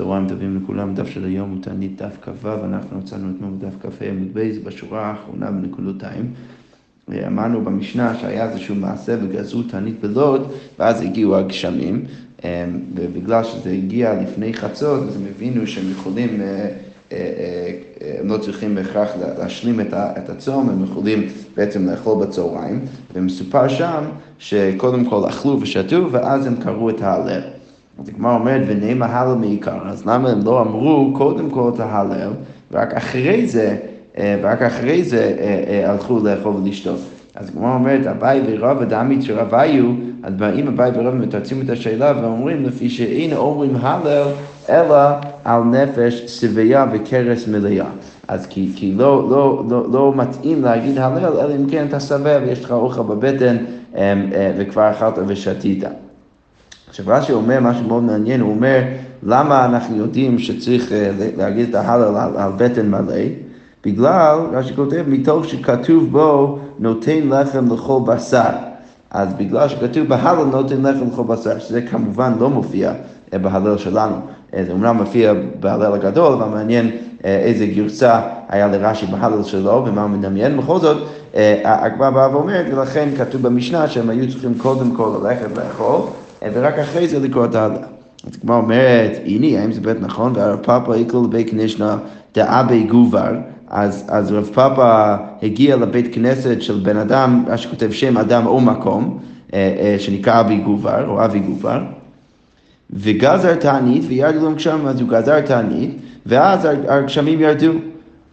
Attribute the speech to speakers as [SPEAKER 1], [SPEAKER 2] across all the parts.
[SPEAKER 1] צהריים טובים לכולם, דף של היום הוא תענית דף כ"ו, אנחנו מצאנו אתמול בדף כ"ה עמוד בייס בשורה האחרונה בנקודותיים. אמרנו במשנה שהיה איזשהו מעשה וגזרו תענית בלוד, ואז הגיעו הגשמים, אמ, ובגלל שזה הגיע לפני חצות, אז הם הבינו שהם יכולים, אה, אה, אה, הם לא צריכים בהכרח להשלים את הצום, הם יכולים בעצם לאכול בצהריים, ומסופר שם שקודם כל אכלו ושתו, ואז הם קראו את ההלל. אז הגמרא אומרת, ונאמר הלל מעיקר, אז למה הם לא אמרו קודם כל את ההלל, ורק אחרי זה, אה, ורק אחרי זה אה, אה, הלכו לאכול ולשתות. אז הגמרא אומרת, אביי ורבא דמית שרביו, אז באים אביי ורבא מתרצים את השאלה ואומרים, לפי שאין אומרים הלל, אלא על נפש שביה וכרס מלאה. אז כי, כי לא, לא, לא, לא מתאים להגיד הלל, אלא אם כן אתה שבע ויש לך אוכל בבטן וכבר אכלת ושתית. עכשיו רש"י אומר משהו מאוד מעניין, הוא אומר למה אנחנו יודעים שצריך אה, להגיד את ההלל על, על בטן מלא? בגלל, רש"י כותב, מתוך שכתוב בו נותן לחם לכל בשר. אז בגלל שכתוב בהלל נותן לחם לכל בשר, שזה כמובן לא מופיע אה, בהלל שלנו. אה, זה אומנם מופיע בהלל הגדול, אבל מעניין איזה גרסה היה לרש"י בהלל שלו ומה הוא מדמיין. בכל זאת, הגמרא באה ואומרת, ולכן כתוב במשנה שהם היו צריכים קודם כל ללכת לאכול. ורק אחרי זה לקרוא את ההלכה. אז כמו אומרת, הנה, האם זה באמת נכון? והרב פאפה יקלו לבית כנשנה דאבי גובר, אז, אז רב פאפה הגיע לבית כנסת של בן אדם, שכותב שם אדם או מקום, אה, אה, שנקרא אבי גובר, או אבי גובר, וגזר תענית וירדו להם גשמים, אז הוא גזר תענית, ואז הגשמים ירדו.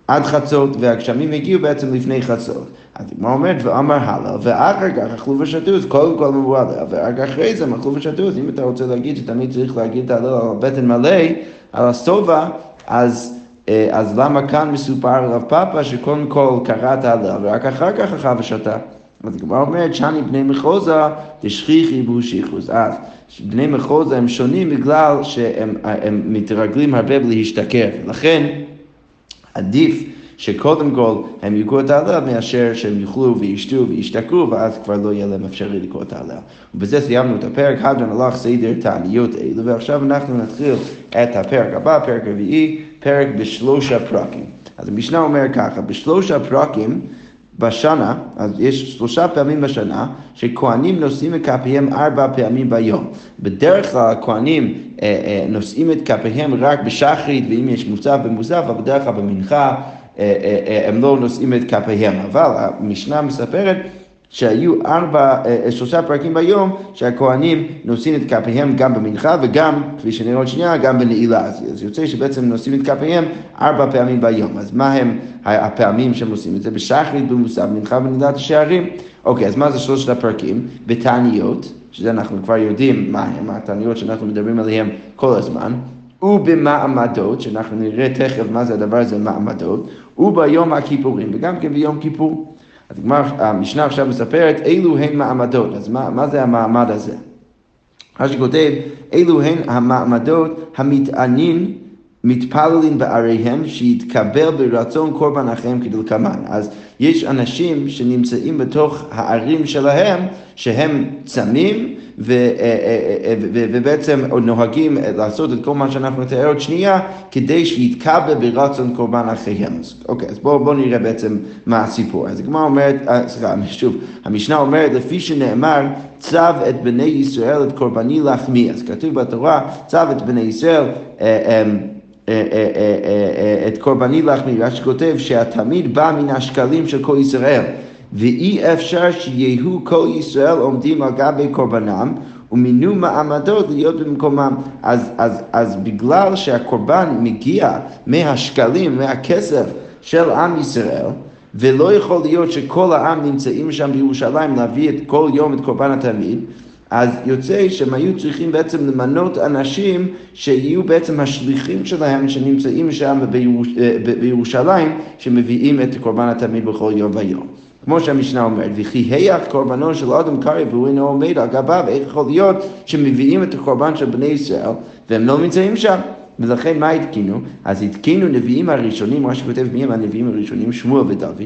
[SPEAKER 1] עד חצות, והגשמים הגיעו בעצם לפני חצות. אז הגמרא אומרת, ואמר הלאה, ואחר כך אכלו ושתו, אז קודם כל אמרו עליה, ורק אחרי זה הם אכלו ושתו, אז אם אתה רוצה להגיד שתמיד צריך להגיד את ההלל על הבטן מלא, על הסובה, אז... אה, אז למה כאן מסופר על רב פאפה שקודם כל קרא את ההלל ורק אחר כך אכל ושתה? אז הגמרא אומרת, שאני בני מחוזה דשכיחי בושיחוס. אז בני מחוזה הם שונים בגלל שהם מתרגלים הרבה בלהשתכר. לכן עדיף שקודם כל הם יקראו את ההלל מאשר שהם יאכלו וישתו וישתכרו ואז כבר לא יהיה להם אפשרי לקרוא את ההלל. ובזה סיימנו את הפרק, הדרן הלך סדר תעניות אלו ועכשיו אנחנו נתחיל את הפרק הבא, פרק רביעי, פרק בשלושה פרקים. אז המשנה אומר ככה, בשלושה פרקים בשנה, אז יש שלושה פעמים בשנה, שכהנים נושאים את כפיהם ארבע פעמים ביום. בדרך כלל הכהנים אה, אה, נושאים את כפיהם רק בשחרית, ואם יש מוסף במוסף, אבל בדרך כלל במנחה הם לא נושאים את כפיהם. אבל המשנה מספרת שהיו ארבע, אה, שלושה פרקים ביום שהכוהנים נושאים את כפיהם גם במנחה וגם, כפי שנראה עוד שנייה, גם בנעילה. אז יוצא שבעצם נושאים את כפיהם ארבע פעמים ביום. אז מה הם הפעמים שהם עושים את זה? בשחרית, במוסף, במנחה ונעילת השערים. אוקיי, אז מה זה שלושת הפרקים? בתעניות, שזה אנחנו כבר יודעים מה הם התעניות שאנחנו מדברים עליהם כל הזמן. ובמעמדות, שאנחנו נראה תכף מה זה הדבר הזה, מעמדות, וביום הכיפורים, וגם כן ביום כיפור. אז המשנה עכשיו מספרת אילו הן מעמדות, אז מה, מה זה המעמד הזה? מה שכותב, אילו הן המעמדות המתענין מתפללים בעריהם, שיתקבל ברצון קורבן אחיהם כדלקמן. אז יש אנשים שנמצאים בתוך הערים שלהם, שהם צמים, אה, אה, אה, ו, ו, ובעצם נוהגים לעשות את כל מה שאנחנו נתאר עוד שנייה, כדי שיתקבל ברצון קורבן אחיהם. אוקיי, אז בואו בוא נראה בעצם מה הסיפור. אז הגמרא אומרת, סליחה, שוב, המשנה אומרת, לפי שנאמר, צו את בני ישראל את קורבני לחמי. אז כתוב בתורה, צו את בני ישראל, את קורבני לחמי, רש"י כותב שהתמיד בא מן השקלים של כל ישראל. ואי אפשר שיהיו כל ישראל עומדים על גבי קורבנם ומינו מעמדות להיות במקומם. אז, אז, אז בגלל שהקורבן מגיע מהשקלים, מהכסף של עם ישראל, ולא יכול להיות שכל העם נמצאים שם בירושלים להביא את כל יום את קורבן התלמיד, אז יוצא שהם היו צריכים בעצם למנות אנשים שיהיו בעצם השליחים שלהם שנמצאים שם בירוש, אה, בירושלים, שמביאים את קורבן התלמיד בכל יום ויום. כמו שהמשנה אומרת, וכי היח קורבנו של אדם קרעי והוא אינו עומד על גביו, איך יכול להיות שמביאים את הקורבן של בני ישראל והם לא נמצאים שם? ולכן מה התקינו? אז התקינו נביאים הראשונים, מה שכותב מי הם הנביאים הראשונים, שמואל ודוד,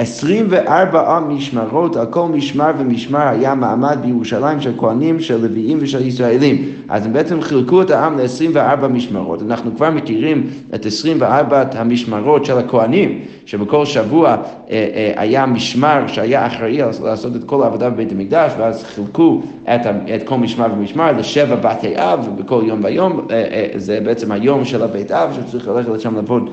[SPEAKER 1] 24 משמרות, על כל משמר ומשמר היה מעמד בירושלים של כהנים, של לוויים ושל ישראלים. אז הם בעצם חילקו את העם ל-24 משמרות. אנחנו כבר מכירים את 24 המשמרות של הכהנים, שבכל שבוע אה, אה, היה משמר שהיה אחראי לעשות את כל העבודה בבית המקדש, ואז חילקו את, את כל משמר ומשמר לשבע בתי אב, ובכל יום ויום, אה, זה בעצם היום של הבית אב, שצריך ללכת לשם לעבוד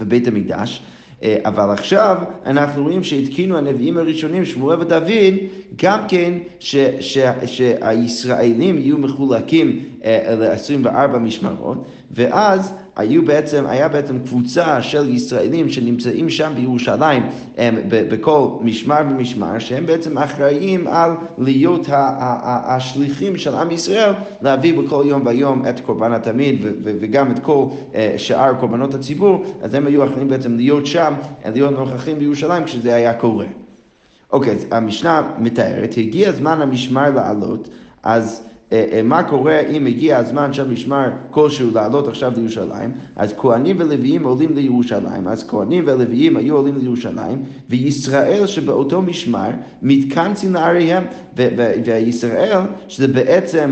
[SPEAKER 1] בבית המקדש. אה, אבל עכשיו אנחנו רואים שהתקינו הנביאים הראשונים, שמואל ודוד, גם כן ש, ש, שהישראלים יהיו מחולקים אה, ל-24 משמרות, ואז היו בעצם, היה בעצם קבוצה של ישראלים שנמצאים שם בירושלים הם, בכל משמר ומשמר, שהם בעצם אחראים על להיות השליחים של עם ישראל להביא בכל יום ויום את קורבן התמיד וגם את כל אה, שאר קורבנות הציבור, אז הם היו אחראים בעצם להיות שם, להיות נוכחים בירושלים כשזה היה קורה. אוקיי, אז המשנה מתארת, הגיע זמן המשמר לעלות, אז מה קורה אם הגיע הזמן של משמר כלשהו לעלות עכשיו לירושלים, אז כהנים ולוויים עולים לירושלים, אז כהנים ולוויים היו עולים לירושלים, וישראל שבאותו משמר מתכנסים לעריהם, וישראל שזה בעצם,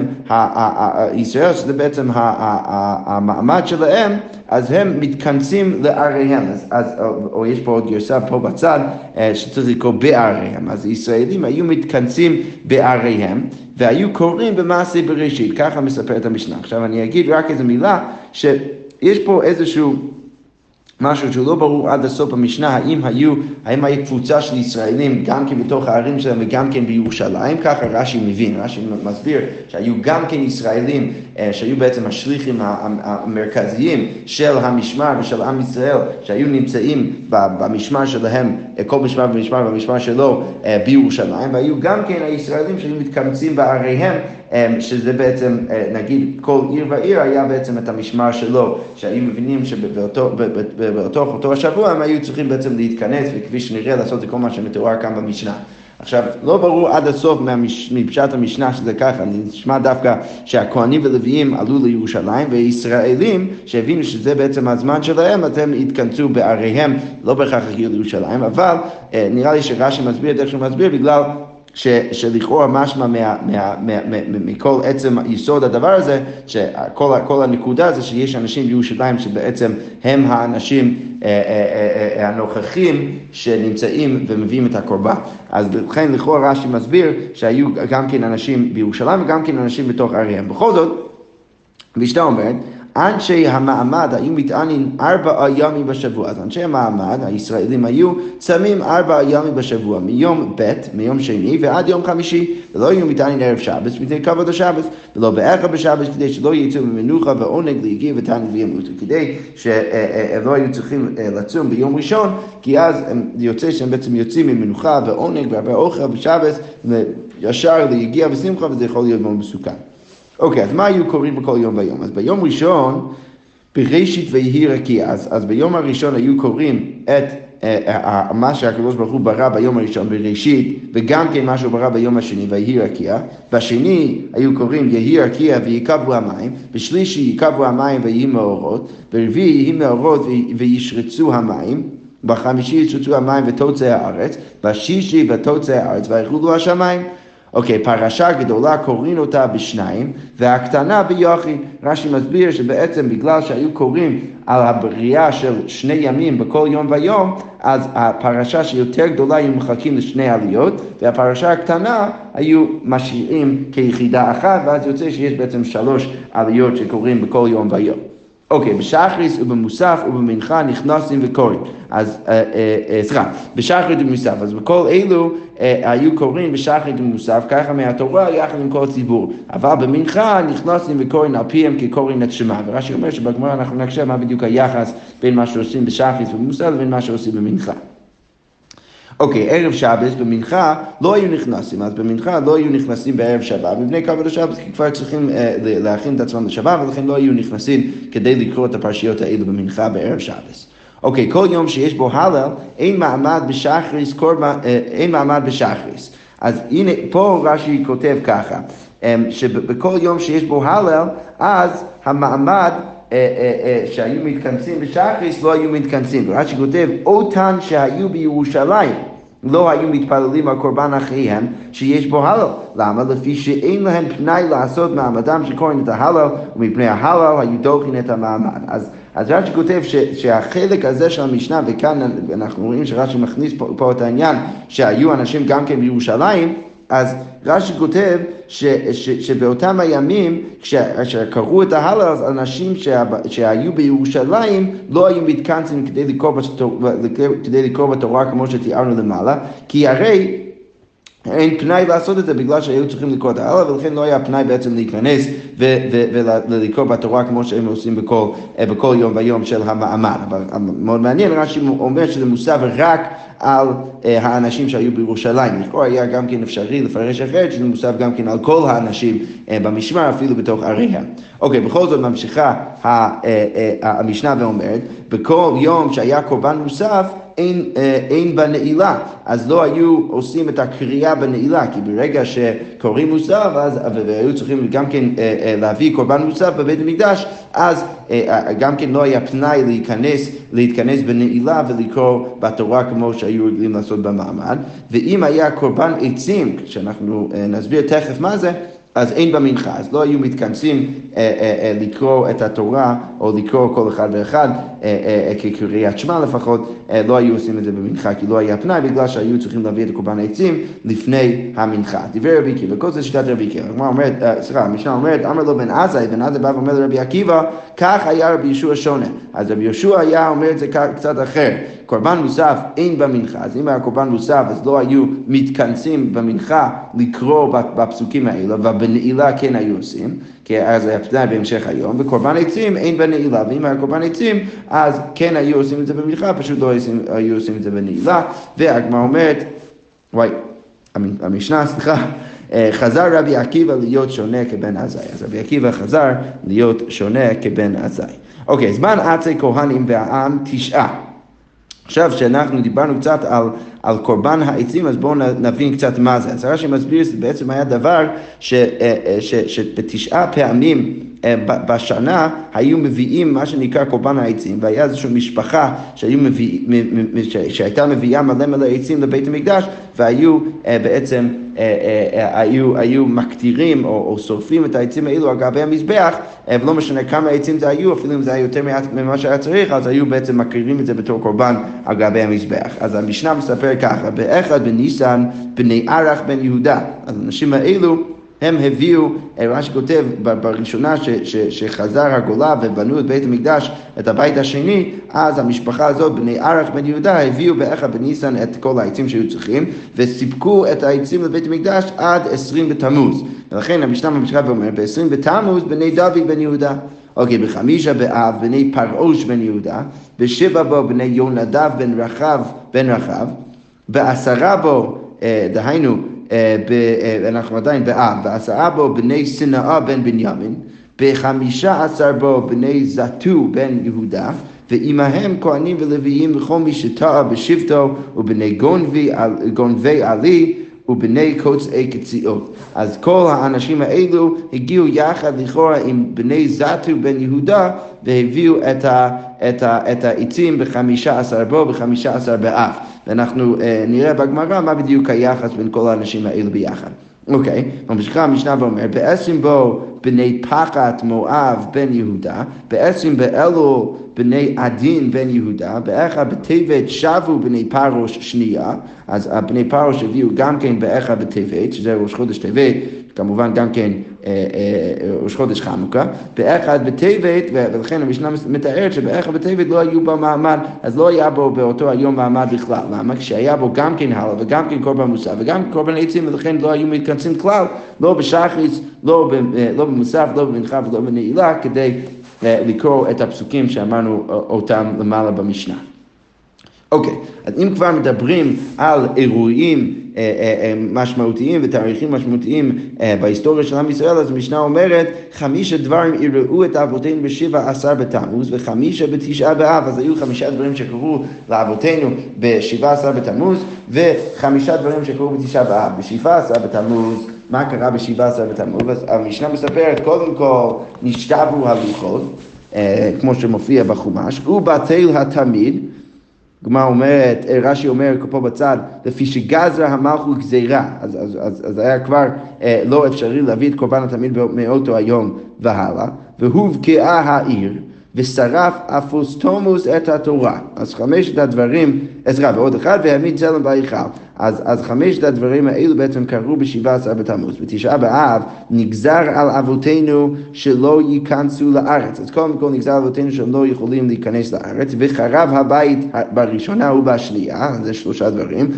[SPEAKER 1] ישראל שזה בעצם המעמד שלהם, אז הם מתכנסים לעריהם, אז, אז, או, או יש פה עוד גרסה פה בצד אה, שצריך לקרוא בעריהם, אז ישראלים היו מתכנסים בעריהם והיו קוראים במעשה בראשית, ככה מספרת המשנה. עכשיו אני אגיד רק איזה מילה, שיש פה איזשהו... משהו שהוא לא ברור עד הסוף במשנה, האם היו, האם הייתה קבוצה של ישראלים גם כן בתוך הערים שלהם וגם כן בירושלים, ככה רש"י מבין, רש"י מסביר שהיו גם כן ישראלים אה, שהיו בעצם השליחים המרכזיים של המשמר ושל עם ישראל, שהיו נמצאים במשמר שלהם, אה, כל משמר ומשמר במשמר שלו אה, בירושלים, והיו גם כן הישראלים שהיו מתקמצים בעריהם שזה בעצם, נגיד, כל עיר ועיר היה בעצם את המשמר שלו, שהיו מבינים שבאותו השבוע הם היו צריכים בעצם להתכנס, וכפי שנראה לעשות את כל מה שמתואר כאן במשנה. עכשיו, לא ברור עד הסוף מפשט המשנה שזה ככה, נשמע דווקא שהכוהנים ולוויים עלו לירושלים, וישראלים שהבינו שזה בעצם הזמן שלהם, אז הם התכנסו בעריהם, לא בהכרח הגיעו לירושלים, אבל אה, נראה לי שרש"י מסביר את איך שהוא מסביר, בגלל ש, שלכאורה משמע מכל עצם יסוד הדבר הזה, שכל הנקודה זה שיש אנשים בירושלים שבעצם הם האנשים אה, אה, אה, הנוכחים שנמצאים ומביאים את הקורבן. אז לכן לכאורה רש"י מסביר שהיו גם כן אנשים בירושלים וגם כן אנשים בתוך עריהם. בכל זאת, המשנה אומרת, אנשי המעמד היו מתענים ארבעה ימים בשבוע. אז אנשי המעמד, הישראלים היו צמים ארבעה ימים בשבוע, מיום ב', מיום שני ועד יום חמישי, ולא היו מתענים ערב שבת, מפני כבוד השבת, ולא באחר בשבת, כדי שלא יצאו ממנוחה ועונג ליגיע ותענג וימותו, כדי שהם לא היו צריכים אה, לצום ביום ראשון, כי אז יוצא שהם בעצם יוצאים ממנוחה ועונג והרבה אוכל בשבת, וישר ליגיע ושמחה, וזה יכול להיות מאוד מסוכן. אוקיי, אז מה היו קוראים בכל יום ויום? אז ביום ראשון, בראשית ויהי רקיע, אז, אז ביום הראשון היו קוראים את אה, אה, מה שהקדוש ברוך הוא ברא ביום הראשון בראשית, וגם כן מה שהוא ברא ביום השני, ויהי רקיע. בשני היו קוראים יהי רקיע ויקבו המים, בשלישי יקבו המים ויהי מאורות, ברביעי יהי מאורות וישרצו המים. בחמישי ישרצו המים ותוצא הארץ, בשישי ותוצא הארץ ויכולו השמיים. אוקיי, פרשה גדולה קוראים אותה בשניים, והקטנה ביוכי. רש"י מסביר שבעצם בגלל שהיו קוראים על הבריאה של שני ימים בכל יום ויום, אז הפרשה שיותר גדולה היו מחלקים לשני עליות, והפרשה הקטנה היו משאירים כיחידה אחת, ואז יוצא שיש בעצם שלוש עליות שקורים בכל יום ויום. אוקיי, בשחריס ובמוסף ובמנחה נכנסים וקוראים. אז, אה, אה, אה, סליחה, בשחרית ובמוסף. אז בכל אלו היו קוראים בשחרית ובמוסף, ככה מהתורה יחד עם כל הציבור. אבל במנחה נכנסים וקוראים על פיהם כקוראים שמע. ורש"י אומר שבגמרא אנחנו נקשה מה בדיוק היחס בין מה שעושים בשחריס ובמוסף לבין מה שעושים במנחה. אוקיי, ערב שבת במנחה לא היו נכנסים, אז במנחה לא היו נכנסים בערב שבת, מפני כבוד השבת כבר צריכים אה, להכין את עצמם לשבת, ולכן לא היו נכנסים כדי לקרוא את הפרשיות האלו במנחה בערב שבת. אוקיי, כל יום שיש בו הלל, אין מעמד בשחריס, קורבן, אה, אין מעמד בשחריס. אז הנה, פה רש"י כותב ככה, אה, שבכל יום שיש בו הלל, אז המעמד שהיו מתכנסים בשחריס לא היו מתכנסים. רש"י כותב, אותן שהיו בירושלים. לא היו מתפללים על קורבן אחיהם שיש בו הלל. למה? לפי שאין להם פנאי לעשות מעמדם כהן את ההלל, ומפני ההלל היו דוחים את המעמד. אז, אז רש"י כותב ש, שהחלק הזה של המשנה, וכאן אנחנו רואים שרש"י מכניס פה, פה את העניין שהיו אנשים גם כן בירושלים, אז רש"י כותב ש, ש, שבאותם הימים, כשקראו את ההלל, אז אנשים שה, שהיו בירושלים לא היו מתכנסים כדי לקרוא, כדי לקרוא בתורה כמו שתיארנו למעלה, כי הרי אין פנאי לעשות את זה בגלל שהיו צריכים לקרוא את ההלל ולכן לא היה פנאי בעצם להיכנס ולקרוא בתורה כמו שהם עושים בכל, בכל יום ויום של המעמד. אבל מאוד מעניין, רש"י אומר שזה מוסב רק על אה, האנשים שהיו בירושלים. לכאורה היה גם כן אפשרי לפרש אחרת, שזה מוסף גם כן על כל האנשים אה, במשמר, אפילו בתוך עריהם. אוקיי, בכל זאת ממשיכה אה, המשנה ואומרת, בכל יום שהיה קורבן מוסף, אין, אין בנעילה, אז לא היו עושים את הקריאה בנעילה, כי ברגע שקוראים מוסף, אז, והיו צריכים גם כן להביא קורבן מוסף בבית המקדש, אז גם כן לא היה פנאי להיכנס, להתכנס בנעילה ולקרוא בתורה כמו שהיו רגילים לעשות במעמד, ואם היה קורבן עצים, שאנחנו נסביר תכף מה זה, אז אין במנחה, אז לא היו מתכנסים אה, אה, אה, לקרוא את התורה או לקרוא כל אחד ואחד אה, אה, כקריאת שמע לפחות, אה, לא היו עושים את זה במנחה כי לא היה פנאי בגלל שהיו צריכים להביא את קורבן העצים לפני המנחה. דיבר רבי עקיבא, כל זה שיטת רבי עקיבא, הגמרא אומרת, סליחה, המשנה אומרת, אמר לו בן עזאי, בן עזאי בא ואומר לרבי עקיבא, כך היה רבי יהושע שונה. אז רבי יהושע היה אומר את זה קצת אחר. קורבן מוסף אין במנחה, אז אם היה קורבן מוסף אז לא היו מתכנסים במנחה לקרוא בפסוקים האלה, ובנעילה כן היו עושים, כי אז היה פנאי בהמשך היום, וקורבן עצים אין בנעילה, ואם היה קורבן עצים אז כן היו עושים את זה במנחה, פשוט לא היו עושים את זה בנעילה, והגמרא אומרת, וואי, המשנה, סליחה, אה, חזר רבי עקיבא להיות שונה כבן עזאי. אז רבי עקיבא חזר להיות שונה כבן עזאי. אוקיי, זמן עצי כהנים והעם תשעה. עכשיו שאנחנו דיברנו קצת על, על קורבן העצים, אז בואו נבין קצת מה זה. אז רש"י מסביר שזה בעצם היה דבר ש, אה, אה, ש, שבתשעה פעמים בשנה היו מביאים מה שנקרא קורבן העצים, והיה איזושהי משפחה מביא, שהייתה מביאה מלא מלא עצים לבית המקדש, והיו בעצם, היו, היו מקטירים או, או שורפים את העצים האלו על גבי המזבח, ולא משנה כמה עצים זה היו, אפילו אם זה היה יותר ממה שהיה צריך, אז היו בעצם מקריבים את זה בתור קורבן על גבי המזבח. אז המשנה מספר ככה, באחד בניסן בני ערך בן יהודה, אז האנשים האלו הם הביאו, רש"י כותב בראשונה ש, ש, שחזר הגולה ובנו את בית המקדש, את הבית השני, אז המשפחה הזאת, בני ערך בן יהודה, הביאו באחד בניסן את כל העצים שהיו צריכים, וסיפקו את העצים לבית המקדש עד עשרים בתמוז. ולכן המשנה ממשיכה ואומר, בעשרים בתמוז בני דוד בן יהודה. אוקיי, בחמישה באב בני פרעוש בן יהודה, בשבע בו בני יונדב בן רחב בן רחב, בעשרה בו, אה, דהיינו, אה, אה, אנחנו עדיין באב, בעשרה בו בני שנאה בן בנימין, בחמישה עשר בו בני זתו בן יהודה, ועמהם כהנים ולוויים וכל מי שטעה בשבטו ובני גונבי עלי ובני קוצאי קציעות. אז כל האנשים האלו הגיעו יחד לכאורה עם בני זתו בן יהודה והביאו את, העצים בחמישה עשר בו, בחמישה עשר באף. ואנחנו uh, נראה בגמרא מה בדיוק היחס בין כל האנשים האלו ביחד. אוקיי, okay. ממשיכה המשנה ואומר, בעצם בו בני פחת מואב בן יהודה, בעצם באלו בני עדין בן יהודה, באחד בטבת שבו בני פרוש שנייה, אז בני פרוש הביאו גם כן באחד בטבת, שזה ראש חודש טבת, כמובן גם כן אה, אה, ראש חודש חנוכה, באחד בטבת, ולכן המשנה מתארת שבאחד בטבת לא היו בו מעמד, אז לא היה בו באותו היום מעמד בכלל. למה? כשהיה בו גם כן הלאה וגם כן קורבן מוסף וגם קורבן עצים, ולכן לא היו מתכנסים כלל, לא בשחריס, לא, אה, לא במוסף, לא במנחה ולא בנעילה, כדי לקרוא את הפסוקים שאמרנו אותם למעלה במשנה. אוקיי, אז אם כבר מדברים על אירועים אה, אה, אה, משמעותיים ותאריכים משמעותיים בהיסטוריה של עם ישראל, אז המשנה אומרת, חמישה דברים יראו את אבותינו בשבע עשר בתמוז וחמישה בתשעה באב, אז היו חמישה דברים שקרו לאבותינו בשבעה עשר בתמוז וחמישה דברים שקרו בתשעה באב. בשבעה עשר בתמוז מה קרה בשבעה עשר בתמוז? המשנה מספרת, קודם כל נשתברו הלוחות כמו שמופיע בחומש, הוא בטל התמיד, גמרא אומרת, רש"י אומר פה בצד, לפי שגזרה המלכות גזירה, אז, אז, אז, אז היה כבר אה, לא אפשרי להביא את קורבן התמיד מאותו היום והלאה, והובקעה העיר, ושרף אפוסטומוס את התורה. אז חמשת הדברים, עזרה ועוד אחד, והעמיד צלם בהיכל. אז, אז חמשת הדברים האלו בעצם קרו בשבעה עשר בתמוז. בתשעה באב נגזר על אבותינו שלא ייכנסו לארץ. אז קודם כל נגזר על אבותינו שהם לא יכולים להיכנס לארץ, וחרב הבית בראשונה ובשנייה, זה שלושה דברים.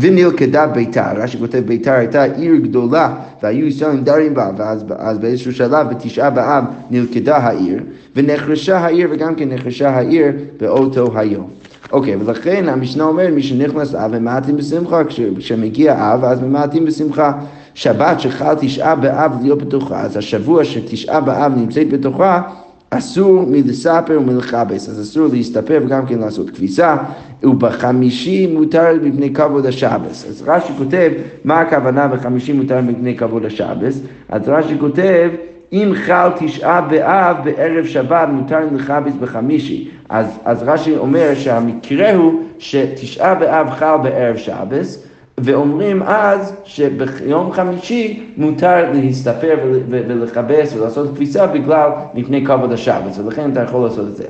[SPEAKER 1] ונלכדה ביתר, רש"י כותב ביתר הייתה עיר גדולה והיו ישראלים דרים בה, ואז אז באיזשהו שלב בתשעה באב נלכדה העיר, ונחרשה העיר וגם כן נחרשה העיר באותו היום. אוקיי, ולכן המשנה אומרת, מי שנכנס אב ממעטים בשמחה, כשמגיע אב אז ממעטים בשמחה. שבת שחל תשעה באב להיות בתוכה, אז השבוע שתשעה באב נמצאת בתוכה, אסור מלספר ומלכבס, אז אסור להסתפר וגם כן לעשות כביסה, ובחמישי מותר מפני כבוד השבס. אז רש"י כותב, מה הכוונה בחמישי מותר מפני כבוד השבס? אז רש"י כותב, אם חל תשעה באב בערב שבת מותר לכבס בחמישי. אז, אז רש"י אומר שהמקרה הוא שתשעה באב חל בערב שבס, ואומרים אז שביום חמישי מותר להסתפר ולכבס ולעשות כביסה בגלל מפני כבוד השבת, ולכן אתה יכול לעשות את זה.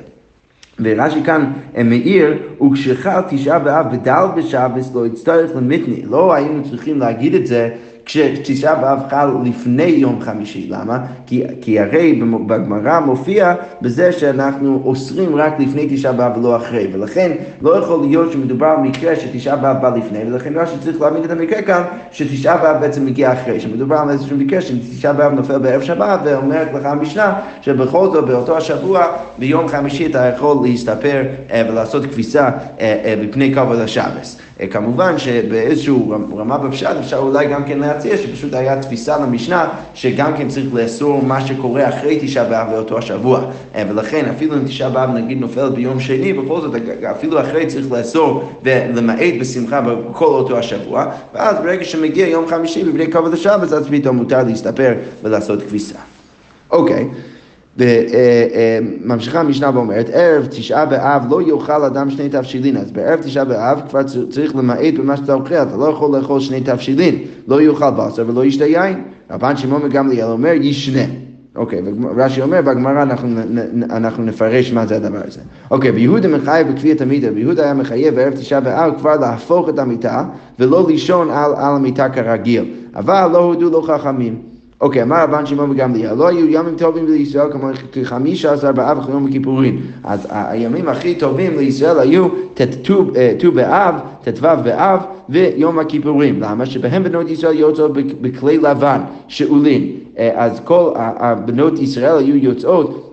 [SPEAKER 1] ורש"י כאן מעיר, וכשחל תשעה באב ודל בשבס לא יצטרך למתני, לא היינו צריכים להגיד את זה כשתשעה באב חל לפני יום חמישי, למה? כי, כי הרי בגמרא מופיע בזה שאנחנו אוסרים רק לפני תשעה באב ולא אחרי, ולכן לא יכול להיות שמדובר על מקרה שתשעה באב בא לפני, ולכן רש"י צריך להעמיד את המקרה כאן שתשעה באב בעצם מגיע אחרי, שמדובר על איזשהו מקרה שתשעה באב נופל בערב שבת, ואומרת לך המשנה שבכל זאת באותו השבוע ביום חמישי אתה יכול להסתפר אה, ולעשות כביסה בפני אה, אה, כבוד השבס. כמובן שבאיזשהו רמה בפשט אפשר אולי גם כן להציע שפשוט היה תפיסה למשנה שגם כן צריך לאסור מה שקורה אחרי תשעה באב באותו השבוע ולכן אפילו אם תשעה באב נגיד נופל ביום שני בכל זאת אפילו אחרי צריך לאסור ולמעט בשמחה בכל אותו השבוע ואז ברגע שמגיע יום חמישי בבני כבוד השבת אז פתאום מותר להסתפר ולעשות כביסה. אוקיי. Okay. וממשיכה המשנה ואומרת, ערב תשעה באב לא יאכל אדם שני תבשילין, אז בערב תשעה באב כבר צריך למעט במה שאתה אוכל, אתה לא יכול לאכול שני תבשילין, לא יאכל בשר ולא ישתה יין. רבן שמעון וגמליאל אומר, ישנה. אוקיי, ורש"י אומר, בגמרא אנחנו, אנחנו נפרש מה זה הדבר הזה. אוקיי, ויהודה מחייב בכפיית המיטה, ויהודה היה מחייב בערב תשעה באב כבר להפוך את המיטה ולא לישון על, על המיטה כרגיל, אבל לא הודו לו חכמים. אוקיי, אמר רבן שמעון וגמליאל, לא היו ימים טובים לישראל כמו כחמישה עשר באב וכיום הכיפורים. אז הימים הכי טובים לישראל היו ט"ו אה, באב, ט"ו באב ויום הכיפורים. למה? שבהם בנות ישראל יוצאות בכלי לבן, שאולין. אה, אז כל הבנות ישראל היו יוצאות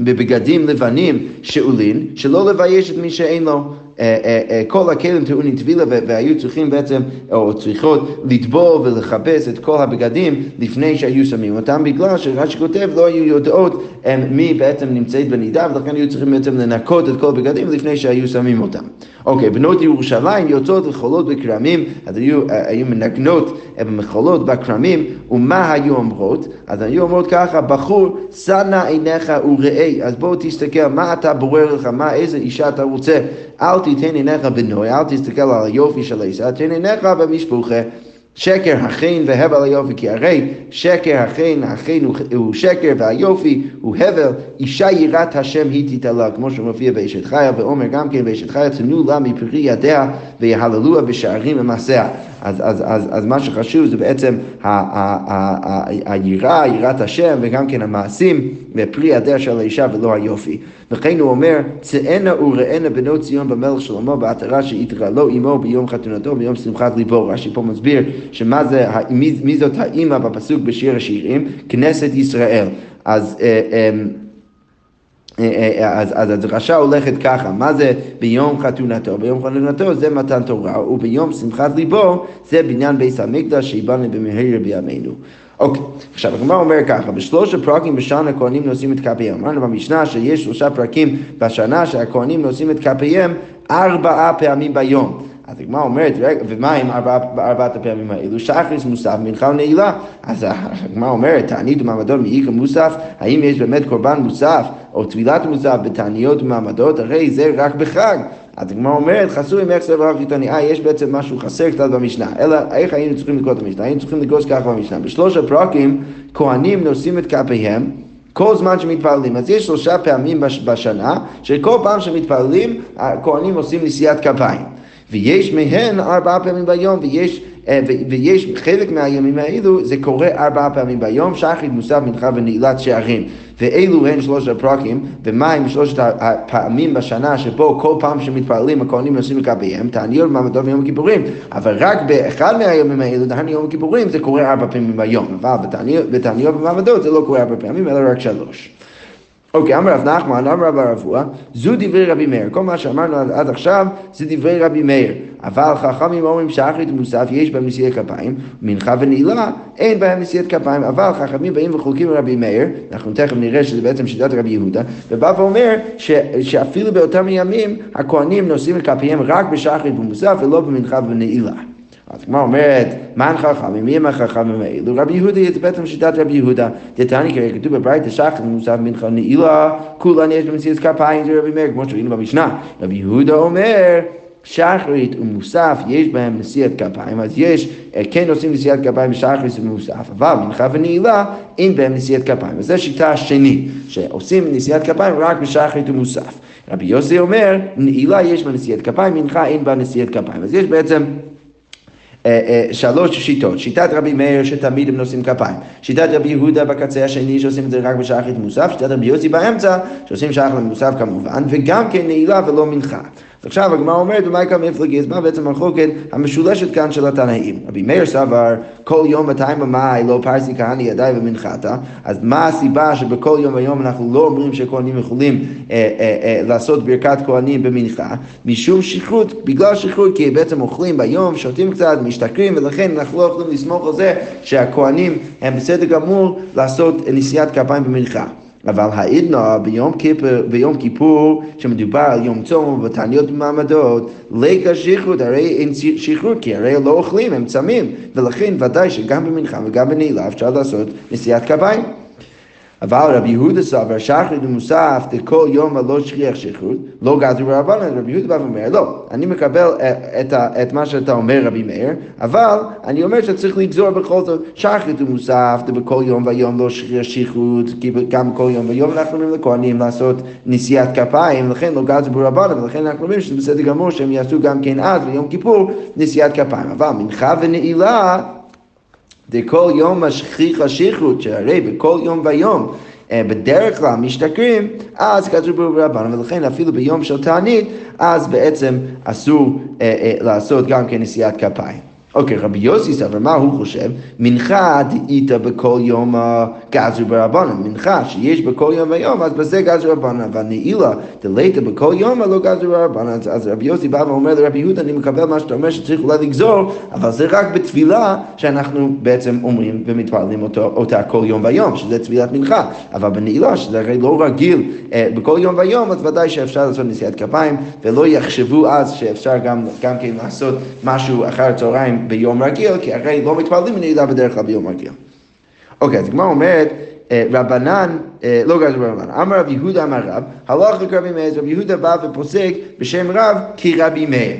[SPEAKER 1] בבגדים לבנים שאולין, שלא לבייש את מי שאין לו. אה, אה, אה, כל הכלים טעונים טבילה והיו צריכים בעצם, או צריכות לטבול ולכבס את כל הבגדים לפני שהיו שמים אותם, בגלל שרש"י כותב לא היו יודעות מי בעצם נמצאת בנידה, ולכן היו צריכים בעצם לנקות את כל הבגדים לפני שהיו שמים אותם. אוקיי, בנות ירושלים יוצאות וחולות בכרמים, אז היו, היו מנגנות במחולות בכרמים, ומה היו אומרות? אז היו אומרות ככה, בחור, שנא עיניך וראה, אז בואו תסתכל, מה אתה בורר לך, מה, איזה אישה אתה רוצה, אל תיתן עיניך בנוי, אל תסתכל על היופי של האישה, תן עיניך במשפוחה. שקר החן והבל היופי, כי הרי שקר החן, החן הוא, הוא שקר והיופי הוא הבל, אישה יראת השם היא תתעלה, כמו שמופיע באשת חיה, ואומר גם כן באשת חיה, תנו לה מפרי ידיה ויהללוה בשערים ומעשיה. אז, אז, אז, אז מה שחשוב זה בעצם היראה, יראת השם, וגם כן המעשים ופרי ידיה של האישה ולא היופי. וכן הוא אומר, צאנה וראנה בנות ציון במלך שלמה בעטרה שהתגלו עמו ביום חתונתו ביום שמחת ליבו. רש"י פה מסביר שמה זה, מי, מי זאת האימא בפסוק בשיר השירים? כנסת ישראל. אז אה, אמ, אה, אה, אז, אז הדרשה הולכת ככה, מה זה ביום חתונתו? ביום חתונתו זה מתן תורה, וביום שמחת ליבו זה בניין בית המקדש שיבנה במהרה בימינו. אוקיי, עכשיו הגמרא אומר ככה, בשלוש הפרקים בשנה הכהנים נושאים את כפיהם. אמרנו במשנה שיש שלושה פרקים בשנה שהכהנים נושאים את כפיהם ארבעה פעמים ביום. אז הגמרא אומרת, ומה עם ארבעת הפעמים האלו? שחריס, מוסף, מנחה ונעילה. אז הגמרא אומרת, תענית ומעמדות מאיכא מוסף, האם יש באמת קורבן מוסף, או טבילת מוסף בתעניות ומעמדות? הרי זה רק בחג. אז הגמרא אומרת, חסוי ממך סבר רב חיתוני, אה, יש בעצם משהו חסר קצת במשנה. אלא, איך היינו צריכים לקרוא את המשנה? היינו צריכים לקרוא ככה במשנה. בשלוש הפרקים, כהנים נושאים את כפיהם. כל זמן שמתפללים. אז יש שלושה פעמים בשנה, שכל פעם שמתפללים, הכהנים עושים נשיאת כפיים. ויש מהן ארבעה פעמים ביום, ויש, אה, ויש חלק מהימים האלו, זה קורה ארבעה פעמים ביום, שחרית, מוסף, מנחה ונעילת שערים. ואלו הן שלושת הפרקים, ומה עם שלושת הפעמים בשנה שבו כל פעם שמתפללים הכהנים נוסעים לגביהם, תעניות ומעמדות ויום הכיפורים, אבל רק באחד מהימים האלו, דהיינו יום הכיפורים, זה קורה ארבע פעמים ביום, אבל בתעניות ומעמדות זה לא קורה ארבע פעמים, אלא רק שלוש. אוקיי, אמר רב נחמן, אמר רב הרבוע, זו דברי רבי מאיר. כל מה שאמרנו עד עכשיו זה דברי רבי מאיר. אבל חכמים אומרים שאחרית ומוסף יש בהם נשיאי כפיים, מנחה ונעילה אין בהם נשיאת כפיים, אבל חכמים באים וחולקים לרבי מאיר, אנחנו תכף נראה שזה בעצם שיטת רבי יהודה, ובא ואומר ש, שאפילו באותם ימים הכהנים נושאים את כפיהם רק בשחרית ומוסף ולא במנחה ונעילה. אז כמו אומרת, מן חכמים, מי הם החכמים האלו? רבי יהודה זה בעצם שיטת רבי יהודה. דתני כרגע כתוב בברייתא שחר מוסף מנחה נעילה, כולן יש במציאות כפיים, זה רבי מאיר, כמו שראינו במשנה. רבי יהודה אומר שחרית ומוסף יש בהם נשיאת כפיים, אז יש, אה, כן עושים נשיאת כפיים בשחרית ומוסף, אבל מנחה ונעילה אין בהם נשיאת כפיים. וזו שיטה השנית, שעושים נשיאת כפיים רק בשחרית ומוסף. רבי יוסי אומר, נעילה יש בה נשיאת כפיים, מנחה אין בה נשיאת כפיים. אז יש בעצם שלוש שיטות, שיטת רבי מאיר שתמיד הם נושאים כפיים, שיטת רבי יהודה בקצה השני שעושים את זה רק בשחרית מוסף, שיטת רבי יוסי באמצע שעושים שחרית מוסף כמובן, וגם כן נעילה ולא מנחה. אז עכשיו הגמרא אומרת, במאי כמה מפלגי, מה בעצם המחלוקת המשולשת כאן של התנאים? רבי מאיר סבר, כל יום 200 במאי לא פרסי כהני ידיי ומנחתה, אז מה הסיבה שבכל יום ויום אנחנו לא אומרים שכהנים יכולים אה, אה, אה, לעשות ברכת כהנים במנחה? משום שכרות, בגלל שכרות, כי בעצם אוכלים ביום, שותים קצת, משתכרים, ולכן אנחנו לא יכולים לסמוך על זה שהכהנים הם בסדר גמור לעשות נשיאת כפיים במנחה. אבל העידנא ביום כיפור, ביום כיפור, שמדובר על יום צום ובתעניות במעמדות, לקה שכרות, הרי אין שכרות, כי הרי לא אוכלים, הם צמים, ולכן ודאי שגם במנחה וגם בנעילה אפשר לעשות נשיאת כפיים. אבל רבי יהודה סבר שחרית ומוסף דכל יום הלא שכיח שכרות, לא גזרו ברבנן, רבי יהודה בא ואומר, לא, אני מקבל אה, את, את מה שאתה אומר רבי מאיר, אבל אני אומר שצריך לגזור בכל זאת שחרית ומוסף דבכל יום ויום לא שכיח שכרות, כי גם כל יום ויום אנחנו אומרים לכהנים לעשות נשיאת כפיים, לכן לא גזרו ברבנן, ולכן אנחנו אומרים שזה בסדר גמור שהם יעשו גם כן אז ביום כיפור נשיאת כפיים, אבל מנחה ונעילה דכל יום השכיחה שכרות, שהרי בכל יום ויום אה, בדרך כלל משתכרים, אז כתוב ברבנו, ולכן אפילו ביום של תענית, אז בעצם אסור אה, אה, לעשות גם כן נשיאת כפיים. אוקיי, רבי יוסי סבר, מה הוא חושב? מנחה דאית בכל יום גזר ברבנן. מנחה שיש בכל יום ויום, אז בזה גזר ברבנן. אבל נעילה דלית בכל יום, לא גזר ברבנן. אז רבי יוסי בא ואומר לרבי יהודה, אני מקבל מה שאתה אומר שצריך אולי לגזור, אבל זה רק בתפילה שאנחנו בעצם אומרים ומתפללים אותה כל יום ויום, שזה תפילת מנחה. אבל בנעילה, שזה הרי לא רגיל אה, בכל יום ויום, אז ודאי שאפשר לעשות נשיאת כפיים, ולא יחשבו אז שאפשר גם, גם כן לעשות משהו אחר הצהריים. ביום רגיל, כי הרי לא מתפללים מנעילה בדרך כלל ביום רגיל. אוקיי, אז הגמרא אומרת, אה, רבנן, אה, לא גזר ברבנן, אמר רב יהודה אמר רב, הלך לרבי מאיר, רבי יהודה בא ופוסק בשם רב כרבי מאיר.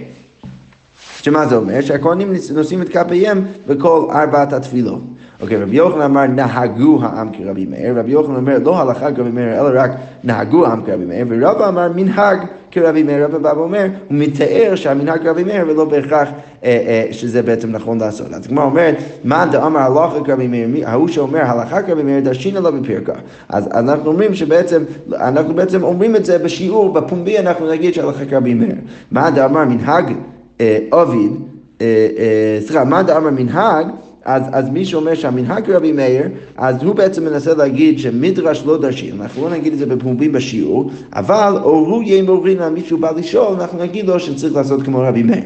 [SPEAKER 1] שמה זה אומר? שהכהנים נושאים את כפיהם בכל ארבעת התפילות. אוקיי, רבי יוחנן אמר נהגו העם כרבי מאיר, רבי יוחנן אומר לא הלכה כרבי מאיר, אלא רק נהגו העם כרבי מאיר, ורבא אמר מנהג כרבי מאיר, רבא בא ואומר, הוא מתאר שהמנהג כרבי מאיר ולא בהכרח אה, אה, שזה בעצם נכון לעשות. אז הגמרא אומרת, מה דאמר הלכה כרבי מאיר, ההוא שאומר הלכה כרבי מאיר, דרשינה לו בפרקה. אז אנחנו אומרים שבעצם, אנחנו בעצם אומרים את זה בשיעור, בפומבי אנחנו נגיד שהלכה כרבי מאיר. מה דאמר מנהג עביד, סליחה, מה דאמר מנהג אז, אז מי שאומר שהמנהג רבי מאיר, אז הוא בעצם מנסה להגיד שמדרש לא דרשים, אנחנו לא נגיד את זה בפומבים בשיעור, אבל או הוא יהיה מורין על מישהו בא לשאול, אנחנו נגיד לו שצריך לעשות כמו רבי מאיר.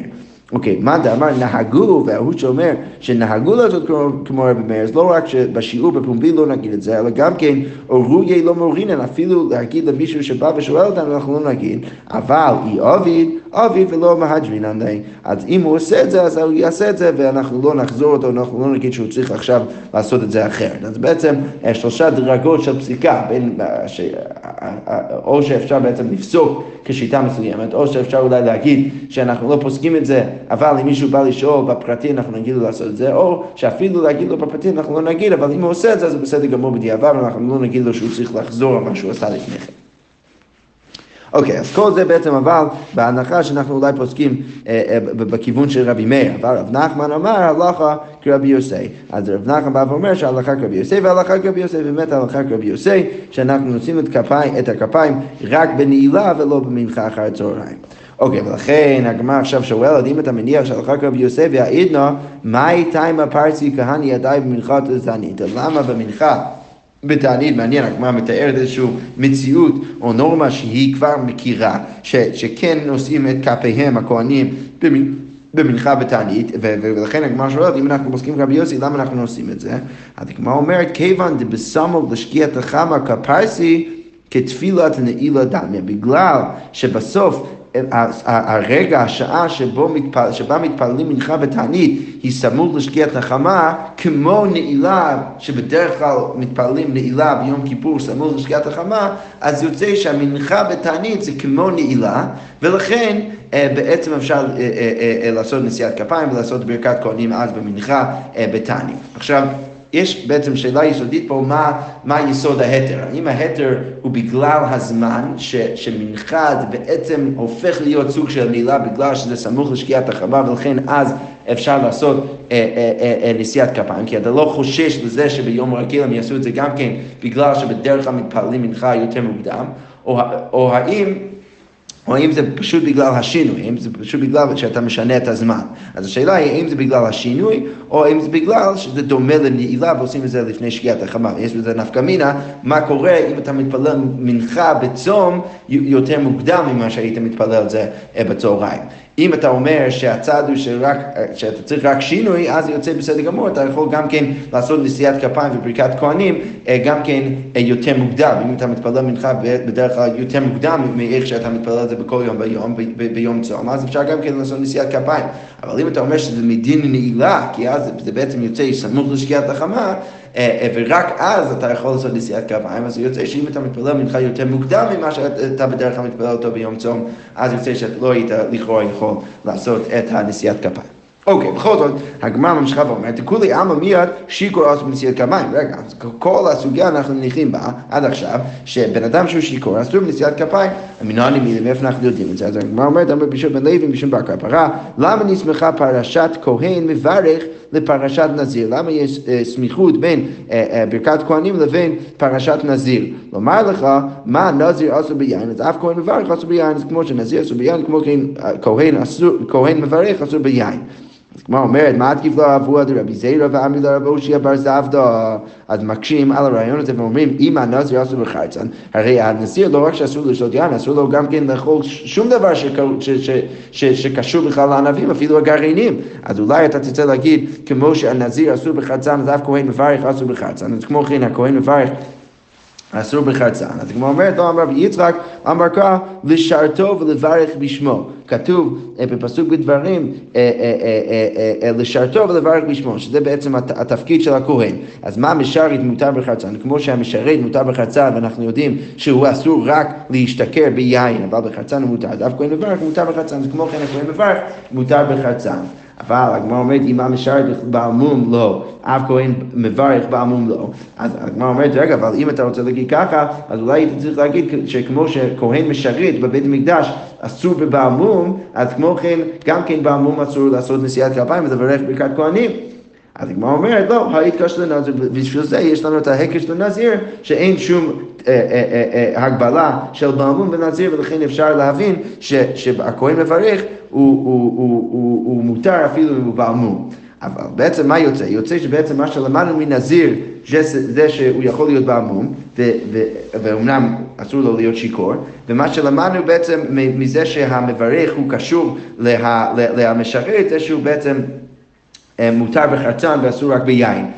[SPEAKER 1] אוקיי, מה דאמר נהגו, וההוא שאומר שנהגו לעשות כמו רבי מאיר, אז לא רק שבשיעור בפומבי לא נגיד את זה, אלא גם כן, או רוגי לא מורינן, אפילו להגיד למישהו שבא ושואל אותנו, אנחנו לא נגיד, אבל אי עביד, עביד ולא מהג'רינן, אז אם הוא עושה את זה, אז הוא יעשה את זה, ואנחנו לא נחזור אותו, אנחנו לא נגיד שהוא צריך עכשיו לעשות את זה אחרת. אז בעצם שלושה דרגות של פסיקה, בין, ש, או שאפשר בעצם לפסוק כשיטה מסוימת, או שאפשר אולי להגיד שאנחנו לא פוסקים את זה אבל אם מישהו בא לשאול בפרטי אנחנו נגיד לו לעשות את זה, או שאפילו להגיד לו בפרטי אנחנו לא נגיד, אבל אם הוא עושה את זה אז זה בסדר גמור בדיעבד, אנחנו לא נגיד לו שהוא צריך לחזור על מה שהוא עשה לפני כן. אוקיי, okay, אז כל זה בעצם אבל בהנחה שאנחנו אולי פוסקים אה, אה, בכיוון של רבי מאיר, אבל רב נחמן אמר הלכה כרבי יוסי. אז רב נחמן בא ואומר שההלכה כרבי יוסי וההלכה כרבי יוסי, באמת ההלכה כרבי יוסי, שאנחנו נושאים את, את הכפיים רק בנעילה ולא במנחה אחר הצהריים. אוקיי, ולכן הגמרא עכשיו שואלת, אם אתה מניח שהלכה כרבי יוסף והעידנא, מהי תימא פרסי כהני ידיים במנחת ותענית? למה במנחה בתענית, מעניין, הגמרא מתארת איזושהי מציאות או נורמה שהיא כבר מכירה, ש, שכן נושאים את כפיהם הכהנים במנחה בתענית, ולכן הגמרא שואלת, אם אנחנו פוסקים כרבי יוסי, למה אנחנו עושים את זה? אז הגמרא אומרת, כיוון דבסמל לשקיעת החמה כפרסי כתפילת נעילה דמיה, בגלל שבסוף הרגע, השעה שבו מתפל, שבה מתפללים מנחה ותענית היא סמוך לשקיעת החמה, כמו נעילה, שבדרך כלל מתפללים נעילה ביום כיפור סמוך לשקיעת החמה, אז יוצא שהמנחה ותענית זה כמו נעילה, ולכן אה, בעצם אפשר אה, אה, לעשות נשיאת כפיים ולעשות ברכת כהנים אז במנחה בתענית. עכשיו, יש בעצם שאלה יסודית פה, מה, מה יסוד ההתר? האם ההתר הוא בגלל הזמן, ש, שמנחה זה בעצם הופך להיות סוג של מילה בגלל שזה סמוך לשקיעת החמה, ולכן אז אפשר לעשות אה, אה, אה, אה, נשיאת כפיים, כי אתה לא חושש לזה שביום רגיל הם יעשו את זה גם כן בגלל שבדרך כלל מתפללים מנחה יותר מוקדם, או, או האם או האם זה פשוט בגלל השינוי, האם זה פשוט בגלל שאתה משנה את הזמן. אז השאלה היא האם זה בגלל השינוי, או האם זה בגלל שזה דומה לנעילה ועושים את זה לפני שקיעת החמה. יש בזה נפקא מינה, מה קורה אם אתה מתפלל מנחה בצום יותר מוקדם ממה שהיית מתפלל את זה אה, בצהריים. אם אתה אומר שהצד הוא שרק, שאתה צריך רק שינוי, אז יוצא בסדר גמור, אתה יכול גם כן לעשות נשיאת כפיים וברכת כהנים אה, גם כן אה, יותר מוקדם. אם אתה מתפלל מנחה בדרך כלל יותר מוקדם מאיך שאתה מתפלל את זה בכל יום ביום, ביום צום, אז אפשר גם כן לעשות נשיאת כפיים. אבל אם אתה אומר שזה מדין נעילה, כי אז זה בעצם יוצא סמוך לשקיעת החמה, ורק אז אתה יכול לעשות נשיאת כפיים, אז יוצא שאם אתה מתפלל מנחה יותר מוקדם ממה שאתה בדרך כלל מתפלל אותו ביום צום, אז יוצא שאתה לא היית לכאורה יכול לעשות את הנשיאת כפיים. אוקיי, בכל זאת, הגמרא ממשיכה ואומרת, כולי עלמא מיד שיכור עשו בנשיאת כפיים. רגע, אז כל הסוגיה אנחנו מניחים בה עד עכשיו, שבן אדם שהוא שיכור אסור בנשיאת כפיים. המינונים מילים, מאיפה אנחנו יודעים את זה? אז הגמרא אומרת, אמר בשביל בן לוי בשביל בר כפרה, למה נסמכה פרשת כהן מברך לפרשת נזיר? למה יש uh, סמיכות בין uh, uh, ברכת כהנים לבין פרשת נזיר? לומר לך, מה נזיר עשו ביין, אז אף כהן מברך עשו ביין, אז כמו שנזיר עשו ביין, כמו כן כהן מברך עשו ביין. אז כמו אומרת, מה תקיף לא אהבו? עד רבי זיירא ואמרי לרב אושיה בר זבדא, אז מקשים על הרעיון הזה ואומרים, אם הנזיר אסור בחרצן, הרי הנזיר לא רק שאסור לשתות יין, אסור לו גם כן לאכול שום דבר שקשור בכלל לענבים, אפילו הגרעינים. אז אולי אתה תצא להגיד, כמו שהנזיר אסור בחרצן, אז אף כהן מברך אסור בחרצן, אז כמו כן הכהן מברך אסור בחרצן. אז כמו אומרת, לא אמר רבי יצחק, אמר כה, לשרתו ולברך בשמו. כתוב אה, בפסוק בדברים, אה, אה, לשרתו ולברך בשמו, שזה בעצם התפקיד של הכהן. אז מה משרת מותר בחרצן? כמו שהמשרת מותר בחרצן, ואנחנו יודעים שהוא אסור רק להשתכר ביין, אבל בחרצן הוא מותר. אז אף כהן מברך מותר בחרצן, אז כמו כן הכהן מברך מותר בחרצן. אבל הגמרא אומרת, אם המשרת בעל מום לא, אף כהן מברך בעל מום לא. אז הגמרא אומרת, רגע, אבל אם אתה רוצה להגיד ככה, אז אולי אתה צריך להגיד שכמו שכהן משרת בבית המקדש אסור בבעל מום, אז כמו כן, גם כן בעל מום אסור לעשות נשיאת כפיים ולברך ברכת כהנים. אז הגמרא אומרת, לא, ההתקש לנזיר, ובשביל זה יש לנו את ההקש לנזיר, שאין שום אה, אה, אה, הגבלה של בעלמום בנזיר, ולכן אפשר להבין שהכהן מברך הוא, הוא, הוא, הוא, מותר אפילו אם הוא בעלמום. אבל בעצם מה יוצא? יוצא שבעצם מה שלמדנו מנזיר, זה שהוא יכול להיות בעמום, ואומנם אסור לו להיות שיכור, ומה שלמדנו בעצם מזה שהמברך הוא קשור למשרת, זה שהוא בעצם מותר בחרצן ואסור רק ביין.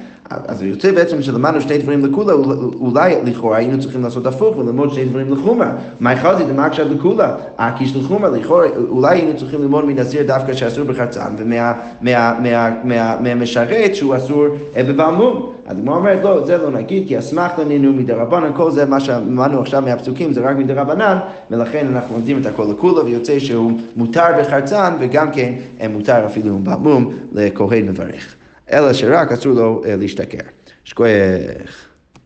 [SPEAKER 1] אז יוצא בעצם שלמדנו שני דברים לכולה, אולי לכאורה היינו צריכים לעשות הפוך וללמוד שני דברים לחומרה. מה יכולתי למה עכשיו לכולה? הקיש לחומרה, לכאורה אולי היינו צריכים ללמוד מנזיר דווקא שאסור בחרצן, ומהמשרת שהוא אסור אה, בבעמום. אז הגמרא אומרת, לא, זה לא נגיד, כי אסמך לנו מדרבנן, כל זה מה שאמרנו עכשיו מהפסוקים זה רק מדרבנן, ולכן אנחנו לומדים את הכל לכולה, ויוצא שהוא מותר בחרצן, וגם כן אה, מותר אפילו בעמום לכהן מברך. אלא שרק אסור לו אה, להשתכר. שכוח.